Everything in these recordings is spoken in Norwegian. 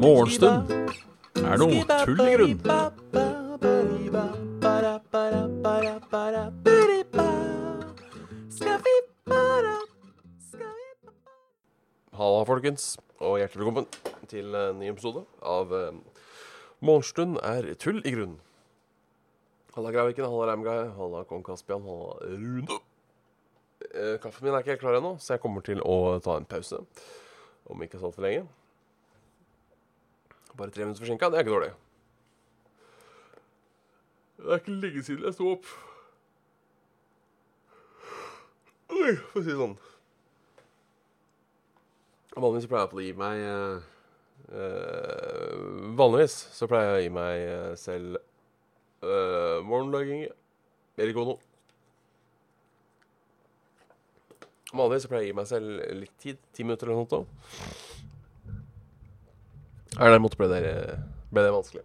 Morgenstund er noe tull i grunn. Halla, folkens, og hjertelig velkommen til en ny episode av eh, Morgenstund er tull i grunn. Halla, Graviken, halla, Ramguy, halla, kong Kaspian, halla, Rune. Eh, kaffen min er ikke helt klar ennå, så jeg kommer til å ta en pause. Om ikke så altfor lenge. Bare tre minutter forsinka, det er ikke dårlig. Det er ikke lenge siden jeg sto opp. Oi, for å si det sånn. Vanligvis pleier jeg å gi meg eh, Vanligvis så pleier jeg å gi meg eh, selv uh, morgenlaging eller ikke noe. Vanligvis så pleier jeg å gi meg selv litt tid. Ti minutter eller noe sånt. Her derimot ble det, ble det vanskelig.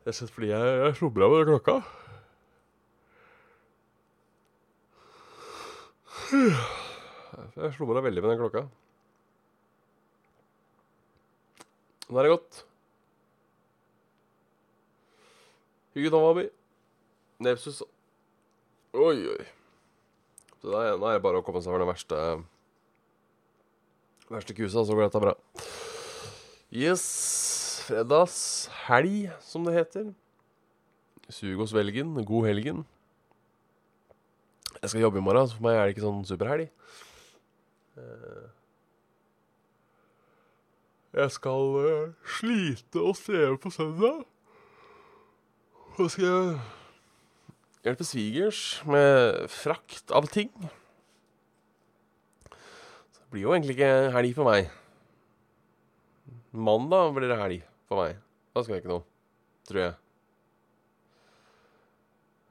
Rett og slett fordi jeg, jeg slumra med klokka. Jeg slumra veldig med den klokka. Nå er det godt. Hugenowabi. Nepsus. Oi, oi. Så da er, det bare å komme seg over den verste Verste kusa, så går dette bra. Yes. Fredags helg, som det heter. Sug oss velgen. God helgen. Jeg skal jobbe i morgen, så for meg er det ikke sånn superhelg. Eh, Jeg skal eh, slite og streve på søndag. Så skal jeg hjelpe svigers med frakt av ting. Så det blir jo egentlig ikke helg for meg. Mandag blir det helg for meg. Da skal jeg ikke noe, tror jeg.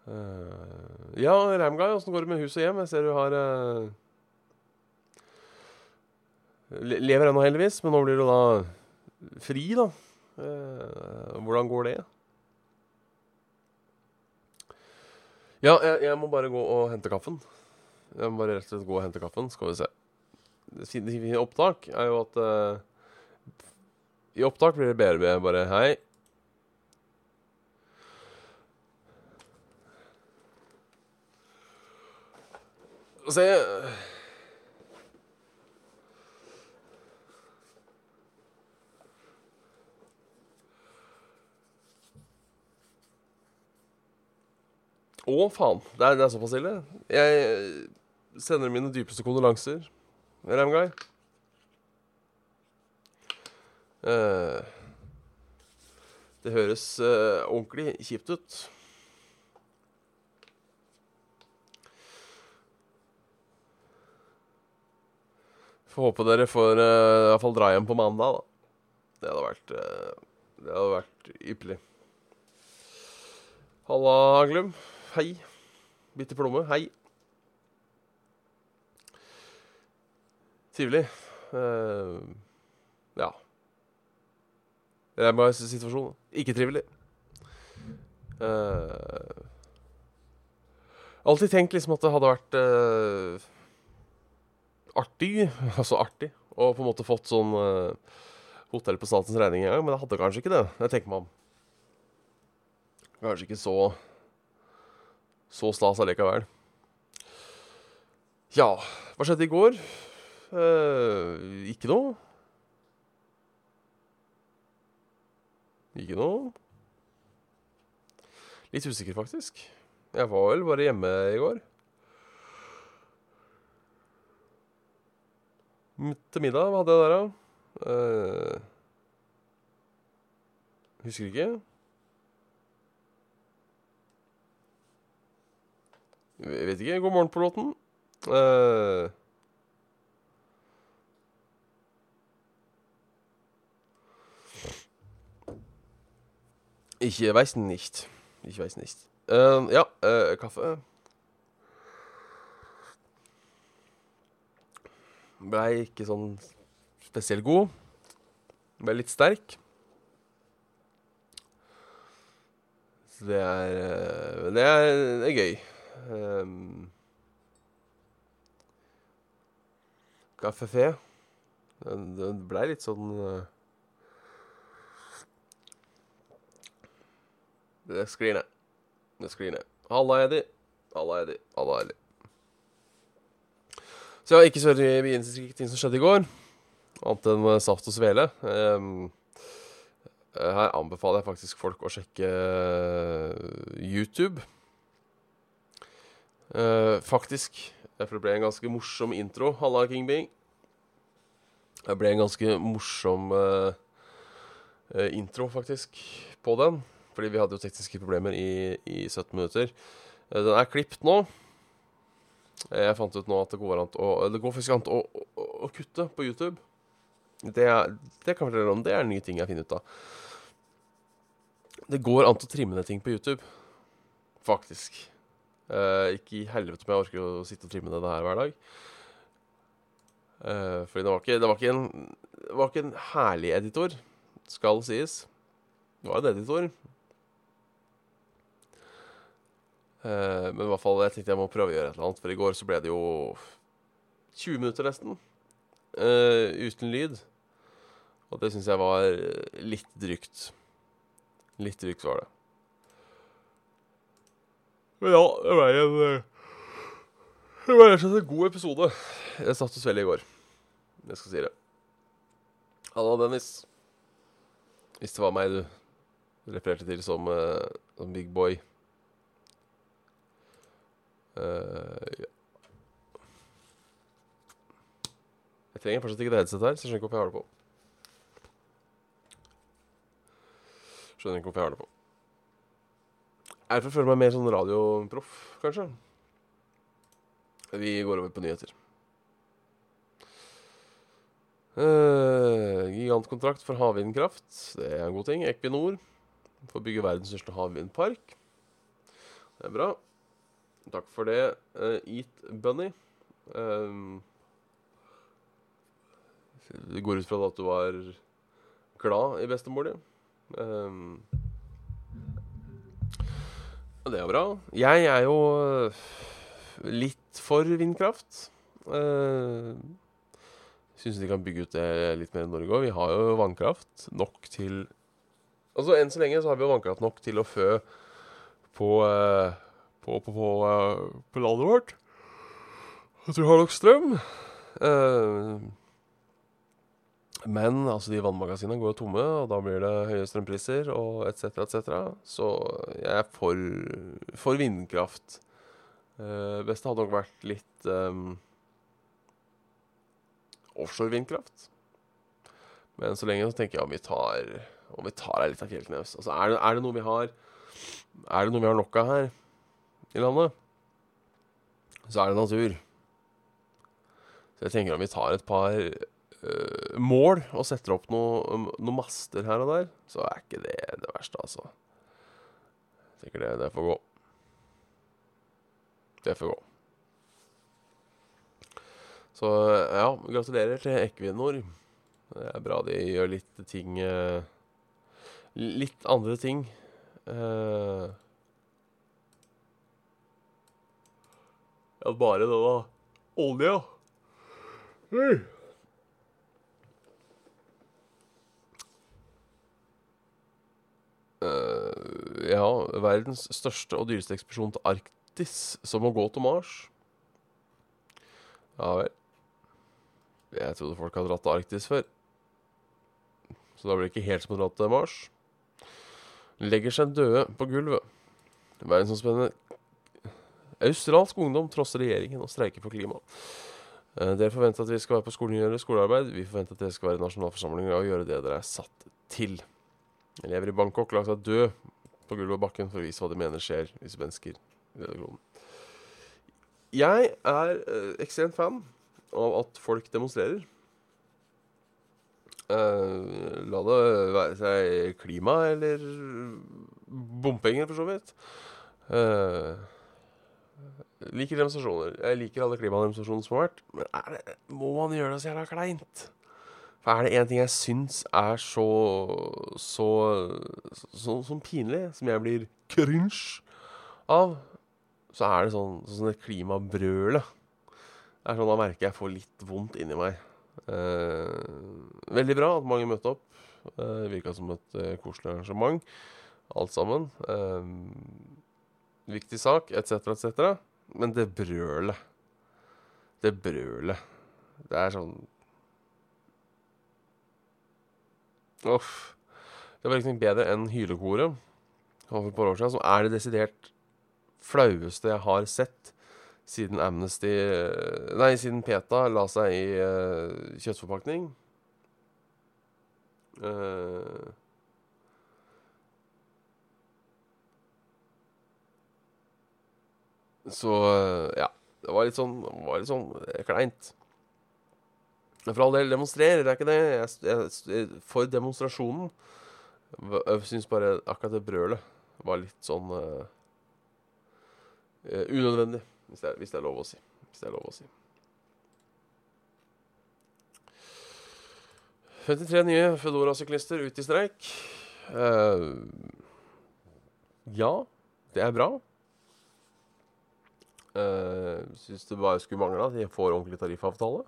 Uh, ja, Ramguy, åssen går det med hus og hjem? Jeg ser du har uh, le- Lever ennå, heldigvis, men nå blir du da fri, da. Uh, hvordan går det? Ja, jeg, jeg må bare gå og hente kaffen. Jeg må bare rett og slett gå og hente kaffen, skal vi se. I opptak er jo at uh, I opptak blir det BRB bare Hei. Så se Å, faen. Det er, det er såpass ille. Jeg eh, sender mine dypeste kondolanser, Ramguy. Uh, det høres uh, ordentlig kjipt ut. Får håpe dere får uh, i hvert fall dra hjem på mandag, da. Det hadde vært uh, Det hadde vært ypperlig. Halla, Glum. Hei. Bitte plomme. Hei. Trivelig. Uh, ja. Rambays situasjon. Ikke trivelig. Uh, alltid tenkt liksom at det hadde vært uh, artig, altså artig, å på en måte fått sånn uh, hotell på statens regning en gang, men det hadde kanskje ikke det. Det tenker man. Kanskje ikke så så stas allikevel. Ja, hva skjedde i går? Eh, ikke noe. Ikke noe. Litt usikker, faktisk. Jeg var vel bare hjemme i går. Til middag, hva hadde jeg der, da? Eh, husker ikke. Jeg vet ikke. God morgen på låten. Eh, ich weiß nicht. Ich weiß nicht. Ähm, ja, äh, kaffe. Blei ikke sånn spesielt god. Ble litt sterk. Så det er eh, Det er, det er gøy. Ehm, Café. Den, den blei litt sånn eh, Det sklir ned. Det sklir ned. Halla, Eddie. Halla, Eddie. Halla, Eddie. Så ja, ikke så mye ting som skjedde i går. Annet enn saft og svele. Eh, her anbefaler jeg faktisk folk å sjekke eh, YouTube. Eh, faktisk. For det ble en ganske morsom intro. Halla, King Bing. Det ble en ganske morsom uh, intro, faktisk, på den. Fordi vi hadde jo tekniske problemer i, i 17 minutter. Uh, den er klippet nå. Jeg fant ut nå at det går an å Det går faktisk an å, å, å kutte på YouTube. Det, er, det kan fortelle om. Det er en ny ting jeg finner ut av. Det går an å trimme ned ting på YouTube. Faktisk. Eh, ikke i helvete om jeg orker å sitte og trimme det her hver dag. Uh, fordi det var, ikke, det, var ikke en, det var ikke en herlig editor, skal sies. Det var en editor. Uh, men i hvert fall, jeg tenkte jeg må prøve å gjøre et eller annet. For i går så ble det jo 20 minutter nesten uh, uten lyd. Og det syns jeg var litt drygt. Litt drygt var det. Men ja, det ble en eh, Det ble rett og slett en god episode. Jeg satt og svelget i går. Jeg skal si det. Halla, Dennis. Hvis det var meg du refererte til som, uh, som big boy. Uh, ja. Jeg trenger fortsatt ikke det headsetet her, så jeg skjønner ikke hvorfor jeg har det på. Skjønner ikke hvorfor jeg har det på. Er det for å føle meg mer sånn radioproff, kanskje? Vi går over på nyheter. Uh, gigantkontrakt for havvindkraft. Det er en god ting. Equinor får bygge verdens største havvindpark. Det er bra. Takk for det, uh, Eat Bunny. Um, det går ut fra at du var glad i bestemor di. Um, det er bra. Jeg er jo øh, litt for vindkraft. Uh, Syns de kan bygge ut det litt mer i Norge òg. Vi har jo vannkraft nok til Altså, enn så lenge så har vi jo vannkraft nok til å fø på uh, på, på, på, uh, på, landet vårt. At vi har nok strøm. Uh, men altså, de vannmagasinene går jo tomme, og da blir det høye strømpriser og etc., etc. Så jeg er for, for vindkraft. Uh, beste hadde nok vært litt um, offshore vindkraft. Men så lenge så tenker jeg om vi tar om vi tar litt av Fjellknaus. Altså, er det, er det noe vi har Er det noe vi har nok av her i landet, så er det natur. Så jeg tenker om vi tar et par uh, mål og setter opp noen noe master her og der, så er ikke det det verste, altså. Jeg tenker det, det får gå. Det får gå. Så ja, gratulerer til Equinor. Det er bra de gjør litt ting uh, Litt andre ting. Uh, Ja, bare det, da. Olja. Hey. Uh, ja, verdens største og dyreste ekspedisjon til Arktis, som å gå til Mars. Ja vel. Jeg trodde folk hadde dratt til Arktis før. Så da blir det ikke helt som å dra til Mars. Legger seg døde på gulvet. Verdensomspennende Australsk ungdom trosser regjeringen og streiker for klima. Eh, dere forventer at vi skal være på skolen og gjøre skolearbeid. Vi forventer at dere skal være i nasjonalforsamlinger og gjøre det dere er satt til. Elever i Bangkok lar seg dø på gulvet og bakken for å vise hva de mener skjer hvis mennesker redder kloden. Jeg er eh, ekstremt fan av at folk demonstrerer. Eh, la det være seg klima eller bompenger, for så vidt. Eh, Liker demonstrasjoner. Jeg liker alle klimademonstrasjonene som har vært. Men det, må man gjøre det så jævla kleint? For er det én ting jeg syns er så så, så sånn pinlig, som jeg blir cringe av, så er det sånn, sånn det klimabrølet. Det er sånn Da merker jeg får litt vondt inni meg. Eh, veldig bra at mange møtte opp. Eh, Virka som et eh, koselig arrangement, alt sammen. Eh, viktig sak, etc., etc. Men det brølet Det brølet Det er sånn Uff. Det var liksom bedre enn Hylekoret for et par år siden, som er det desidert flaueste jeg har sett siden Amnesty Nei, siden PETA la seg i uh, kjøttforpakning. Uh, så uh, ja. Det var litt sånn, var litt sånn kleint. For all del, demonstrerer er ikke det. Jeg, jeg, for demonstrasjonen. Jeg syns bare akkurat det brølet var litt sånn uh, unødvendig, hvis det, er, hvis det, er, lov å si. Hvis det er lov å si. 53 nye Foodora-syklister ut i streik. Uh, ja, det er bra. Uh, Syns det bare skulle mangle at de får ordentlig tariffavtale.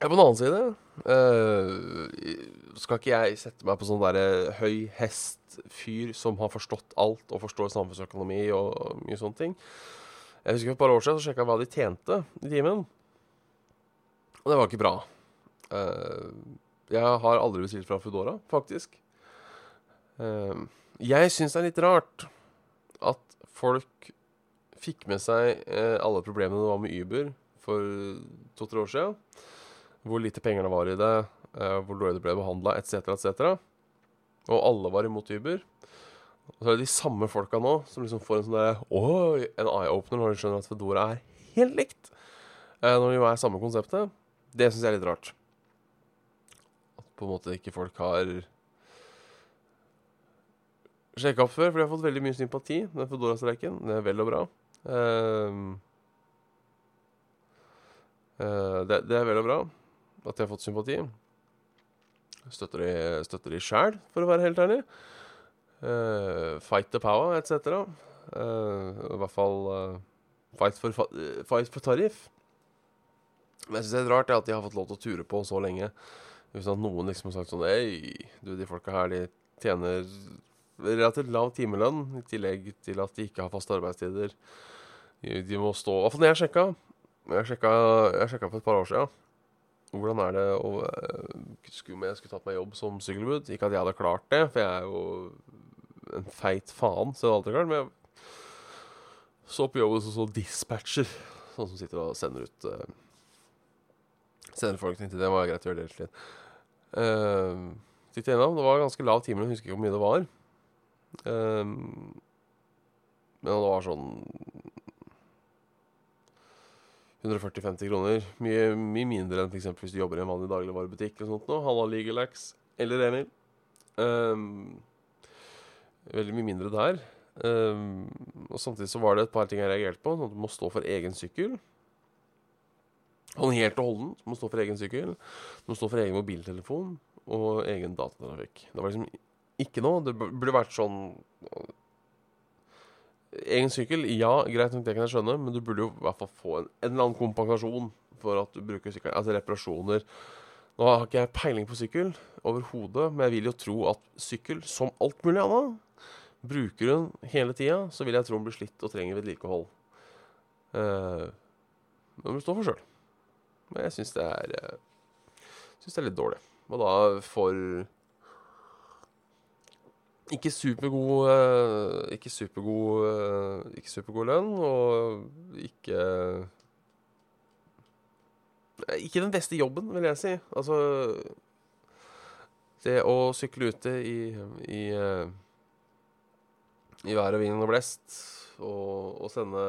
Ja, på den annen side uh, skal ikke jeg sette meg på sånn derre høy hest-fyr som har forstått alt og forstår samfunnsøkonomi og mye sånne ting. Jeg husker For et par år siden så sjekka jeg hva de tjente i timen. Og det var ikke bra. Uh, jeg har aldri bestilt fra Foodora, faktisk. Uh, jeg syns det er litt rart at folk fikk med seg uh, alle problemene det var med Uber for to-tre år siden hvor lite penger det var i det, uh, hvor dårlig det ble behandla, etc., etc. Og alle var imot Uber. Og så er det de samme folka nå som liksom får en sånn der, Oi, en eye-opener når de skjønner at Fedora er helt likt. Uh, når de er samme konseptet. Det syns jeg er litt rart. At på en måte ikke folk har sjekka opp før, for de har fått veldig mye sympati, den Fedora-streiken. Det er vel og bra. Uh, uh, det, det, er vel og bra at de har fått sympati. Støtter de, støtter de sjæl, for å være helt ærlig. Uh, fight the power, etc. Uh, I hvert fall uh, fight, for, fight for tariff. Men jeg syns det er rart at de har fått lov til å ture på så lenge. Hvis noen liksom har sagt sånn Hei, du, de folka her, de tjener relativt lav timelønn, i tillegg til at de ikke har faste arbeidstider. De, de må stå Iallfall når jeg sjekka. Jeg sjekka, for et par år sia. Hvordan er det å Skulle jeg skulle tatt meg jobb som sykkelbud? Ikke at jeg hadde klart det, for jeg er jo en feit faen, så det aldri klart. Men jeg så på jobben som så dispatcher, sånn som sitter og sender ut uh, Sender folk til det. var greit å gjøre det litt. Uh, Titt igjennom. Det var ganske lav time, jeg husker ikke hvor mye det var. Uh, men det var sånn 140-50 kroner. Mye, mye, mindre enn f.eks. hvis du jobber i en vanlig dagligvarebutikk. eller sånt nå. Halla Legalax eller Emil. Um, veldig mye mindre der. Um, og samtidig så var det et par ting jeg reagerte på. Sånn du må stå for egen sykkel. Sånn helt og holden. Du må stå for egen sykkel. Du må stå for egen mobiltelefon og egen datatrafikk. Det var liksom ikke noe. Det burde vært sånn Egen sykkel, ja, greit nok, det kan jeg skjønne, men du burde jo i hvert fall få en, en eller annen kompensasjon for at du bruker sykkelen. Altså reparasjoner. Nå har ikke jeg peiling på sykkel overhodet, men jeg vil jo tro at sykkel, som alt mulig annet, bruker hun hele tida, så vil jeg tro hun blir slitt og trenger vedlikehold. Uh, men hun står for sjøl. Men jeg syns det er uh, Syns det er litt dårlig. Og da for ikke supergod uh, Ikke supergod uh, Ikke supergod lønn, og ikke Ikke den beste jobben, vil jeg si. Altså Det å sykle ute i i, i vær og vind og blest og, og sende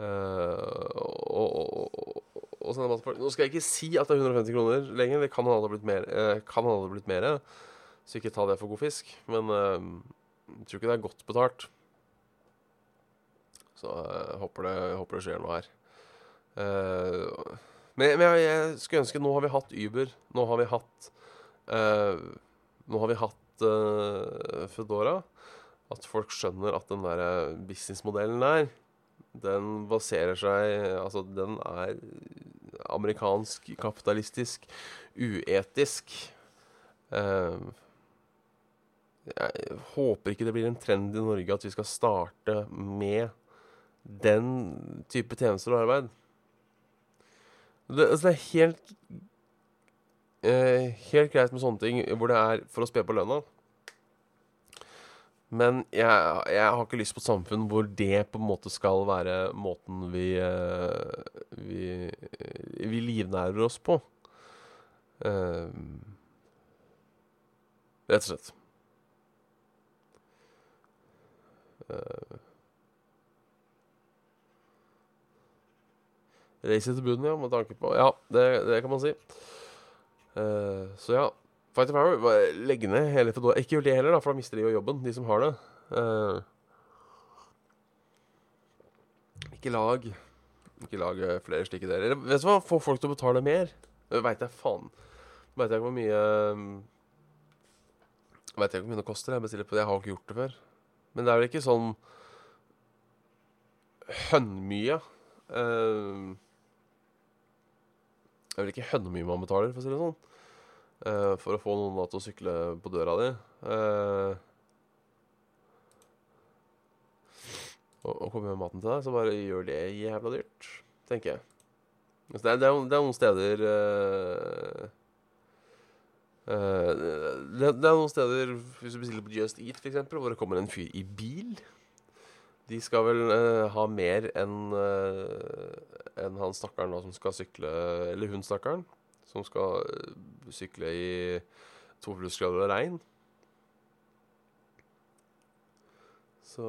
og, og, og sende masse Nå skal jeg ikke si at det er 150 kroner lenger. Det kan han ha blitt mer. kan han ha blitt mer så ikke ta det for god fisk. Men uh, jeg tror ikke det er godt betalt. Så jeg uh, håper, det, håper, det, skjer noe her. Uh, men, men jeg, jeg, skulle ønske Nå har vi hatt Uber. Nå har vi hatt Nå har vi hatt Foodora. At folk skjønner at den der businessmodellen der den baserer seg Altså, den er amerikansk, kapitalistisk, uetisk. Eh, jeg håper ikke det blir en trend i Norge at vi skal starte med den type tjenester og arbeid. Det, altså det er helt eh, Helt greit med sånne ting hvor det er for å spe på lønna. Men jeg, jeg, har ikke lyst på et samfunn hvor det på en måte skal være måten vi eh, Vi, vi livnærer oss på. Eh, rett og slett. Uh, Race til bunnen, ja, med tanke på Ja, det, det kan man si. Uh, så ja. Fighter Power, legg ned hele Fedora. Ikke gjør det heller, da, for da mister de jo jobben, de som har det. Uh, ikke lag Ikke lag flere slike deler. Vet du hva? Få folk til å betale mer. Veit jeg faen. Veit jeg ikke hvor mye Veit jeg ikke hvor mye det koster. Jeg bestiller på det. Jeg har ikke gjort det før. Men det er vel ikke sånn hønmye. Uh, det er vel ikke hønmye man betaler, for å si det sånn. Uh, for å få noen til å sykle på døra di. Uh, og, og komme med maten til deg, så bare gjør det jævla dyrt, tenker jeg. Altså, det, er, det, er, det, er, noen steder uh, det, det, er noen steder, hvis du bestiller på Just Eat, f.eks., hvor det kommer en fyr i bil De skal vel ha mer enn enn han stakkaren som skal sykle Eller hun stakkaren som skal sykle i to plussgrader og regn. Så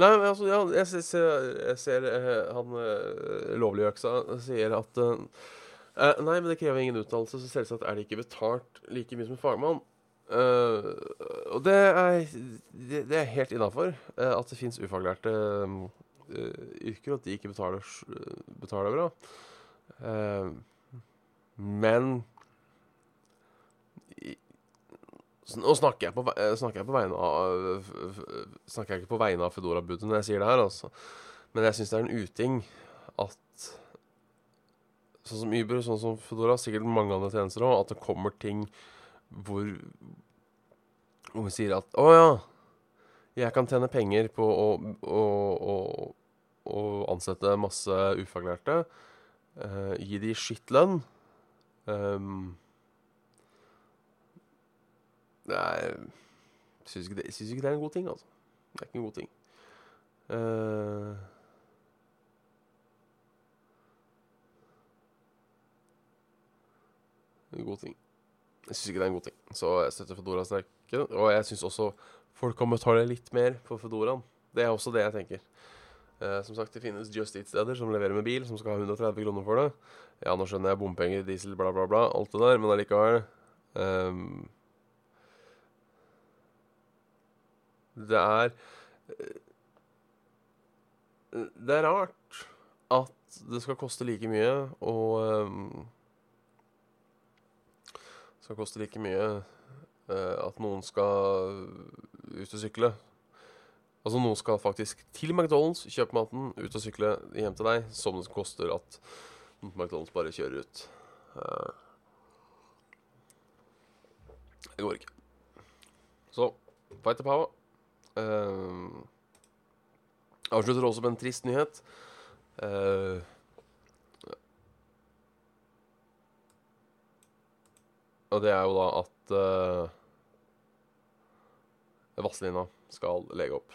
Nei, men altså, ja, jeg ser, jeg ser han lovlige øksa sier at uh, Nei, men det krever ingen utdannelse, så selvsagt er det ikke betalt like mye som fagmann. Uh, og det er, det, det er helt innafor uh, at det fins ufaglærte uh, yrker, og at de ikke betaler, betaler bra. men Nå snakker jeg, på, snakker jeg på vegne av Snakker jeg ikke på vegne av Fedora-budet når jeg sier det her, altså. Men jeg syns det er en uting at Sånn som Uber, sånn som Fedora, sikkert mange andre tjenester òg, at det kommer ting hvor Hvor vi sier at Å ja, jeg kan tjene penger på å, å, å, å ansette masse ufaglærte. Uh, gi de skittlønn. Um, jeg syns ikke, ikke, det er en god ting, altså. Det er ikke en god ting. Uh, en god ting. Jeg syns ikke det er en god ting. Så jeg støtter Fedora sterkere. Og jeg syns også folk kan betale litt mer for Fedoraen. Det er også det jeg tenker. Eh, som sagt, det finnes Just Eat-steder som leverer med bil, som skal ha 130 kroner for det. Ja, nå skjønner jeg bompenger, diesel, bla, bla, bla, alt det der, men allikevel um, Det er eh, Det er rart at det skal koste like mye å um, skal koste like mye uh, at noen skal ut og sykle. Altså noen skal faktisk til McDonald's, kjøpe maten, ut og sykle hjem til deg, som det koster at McDonald's bare kjører ut. Det går ikke. Så fight the power. Uh, avslutter også med en trist nyhet. Uh, Og det er jo da at uh, Vazelina skal lege opp.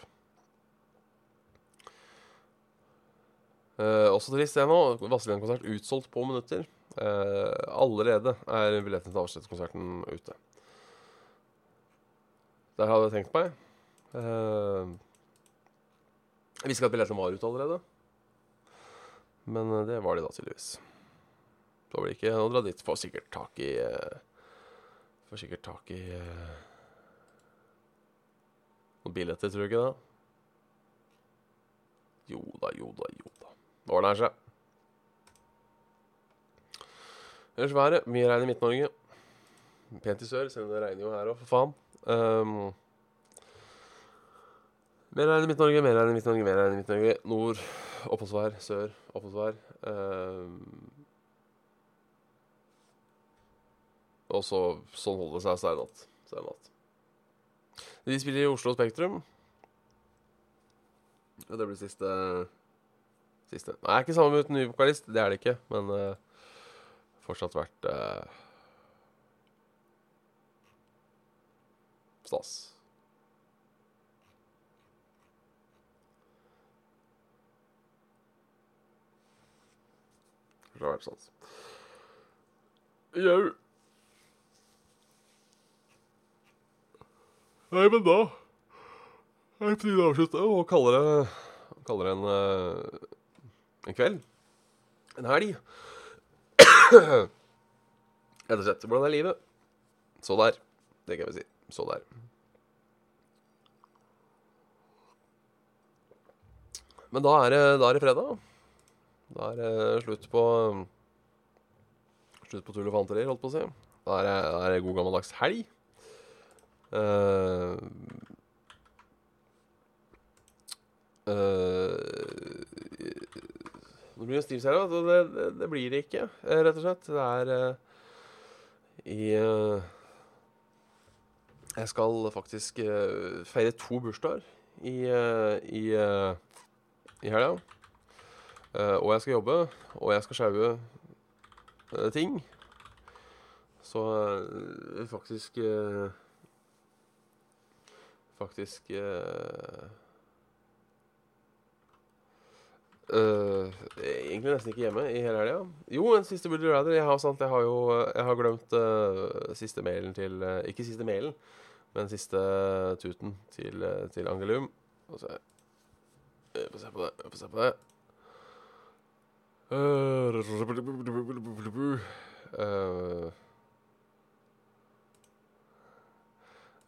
Uh, også trist det nå. Vazelina-konsert utsolgt på minutter. Uh, allerede er billettene til avskjedskonserten ute. Der hadde jeg tenkt meg. Jeg visste ikke at billettene var ute allerede. Men det var de da tydeligvis. Da blir det ikke å dra dit. Får sikkert tak i uh, Får sikkert tak i noen billetter, tror du ikke det? Jo da, jo da, jo da. Det ordner seg. Ellers været. Mye regn i Midt-Norge. Pent i sør, selv om det regner jo her òg, for faen. Um, mer enn i Midt-Norge, mer enn i Midt-Norge, mer enn i Midt-Norge. Nord oppholdsvær, sør oppholdsvær. Um, og så sånn holder det seg steinnatt. Steinnatt. De spiller i Oslo Spektrum. Og det blir siste Siste. Nei, ikke sammen uten ny vokalist. Det er det ikke, men uh, fortsatt vært uh, stas. Vært stas. Jau. Nei, men da er det på tide å avslutte og kalle det, kalle det en, uh, en kveld. En helg. Rett og slett. Hvordan er livet? Så der. Det kan vi si. Så der. Men da er det, da er det fredag. Da er det slutt på Slutt på tull og fanteri, holdt på å si. Da er det, er god gammeldags helg. Uh, uh, det blir en stiv serie, det, det, det, blir det ikke, eh, rett og slett. Det er uh, i Jeg skal faktisk feire to bursdager i, i, i helga. Og jeg skal jobbe, og jeg skal sjaue ting. Så faktisk faktisk uh, uh, Egentlig nesten ikke hjemme i hele helga. Jo, en siste Would Rather. Jeg har, sant, jeg har jo jeg har glemt uh, siste mailen til Ikke siste mailen, men siste tuten til, til Angelum. Få se. Få se på det. Få se på det. Uh,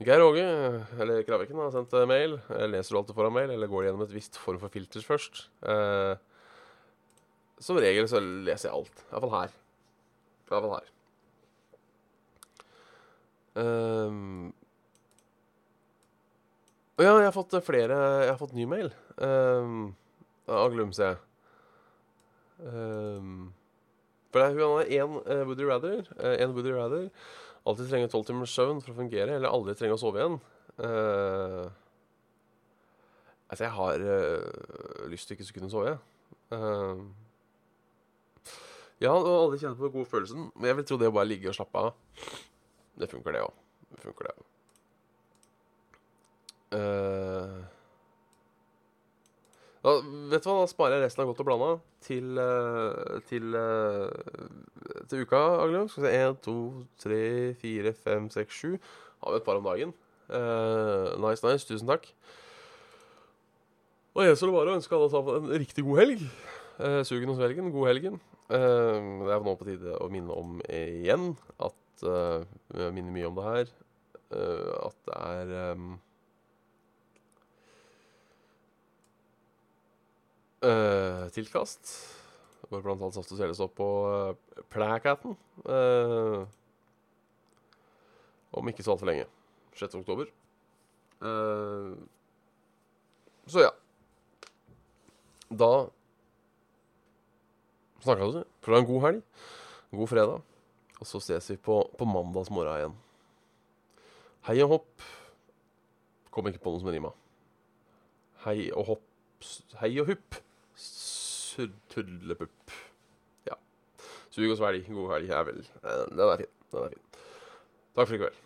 Geir Åge, eller Kraviken, har sendt eh, mail. Leser du alltid foran mail, eller går du gjennom et visst form for filter først? Uh, som regel så leser jeg alt. Iallfall her. Iallfall her. Um, ja, jeg har fått flere Jeg har fått ny mail. Um, av Glumse. Um, for det hun har én uh, Woody Rather. Uh, Woody Rather alltid trenger tolv timers søvn for å fungere, eller aldri trenger å sove igjen. Uh, altså, jeg har uh, lyst til ikke å kunne sove, jeg. Uh, ja, og aldri kjenner på den gode følelsen, men jeg vil tro det å bare ligge og slappe av, det funker, det òg. Det funker, det òg. Da, vet du hva, da sparer jeg resten av godt og blanda til, uh, til, uh, til uka, Aglem. Skal vi se 1, 2, 3, 4, 5, 6, 7. Har vi et par om dagen. Uh, nice, nice. Tusen takk. Og gjenstår det bare å ønske alle sammen en riktig god helg. Uh, sugen hos velgen, god helgen. Uh, det er nå på tide å minne om igjen at uh, Vi minner mye om det her. at det er um, Uh, tilkast. Hvor blant annet Saft og Svele står på uh, plakaten. Uh, om ikke så altfor lenge. 6. oktober. Uh, så ja. Da snakka. Får ha en god helg. God fredag. Og så ses vi på, på mandags morgen igjen. Hei og hopp. Kom ikke på noe som rima. Hei og hopp. Hei og hupp. Tullepupp. Ja. Sug og svelg. God helg. Ja vel. Den er fin. Den er fin. Takk for i kveld.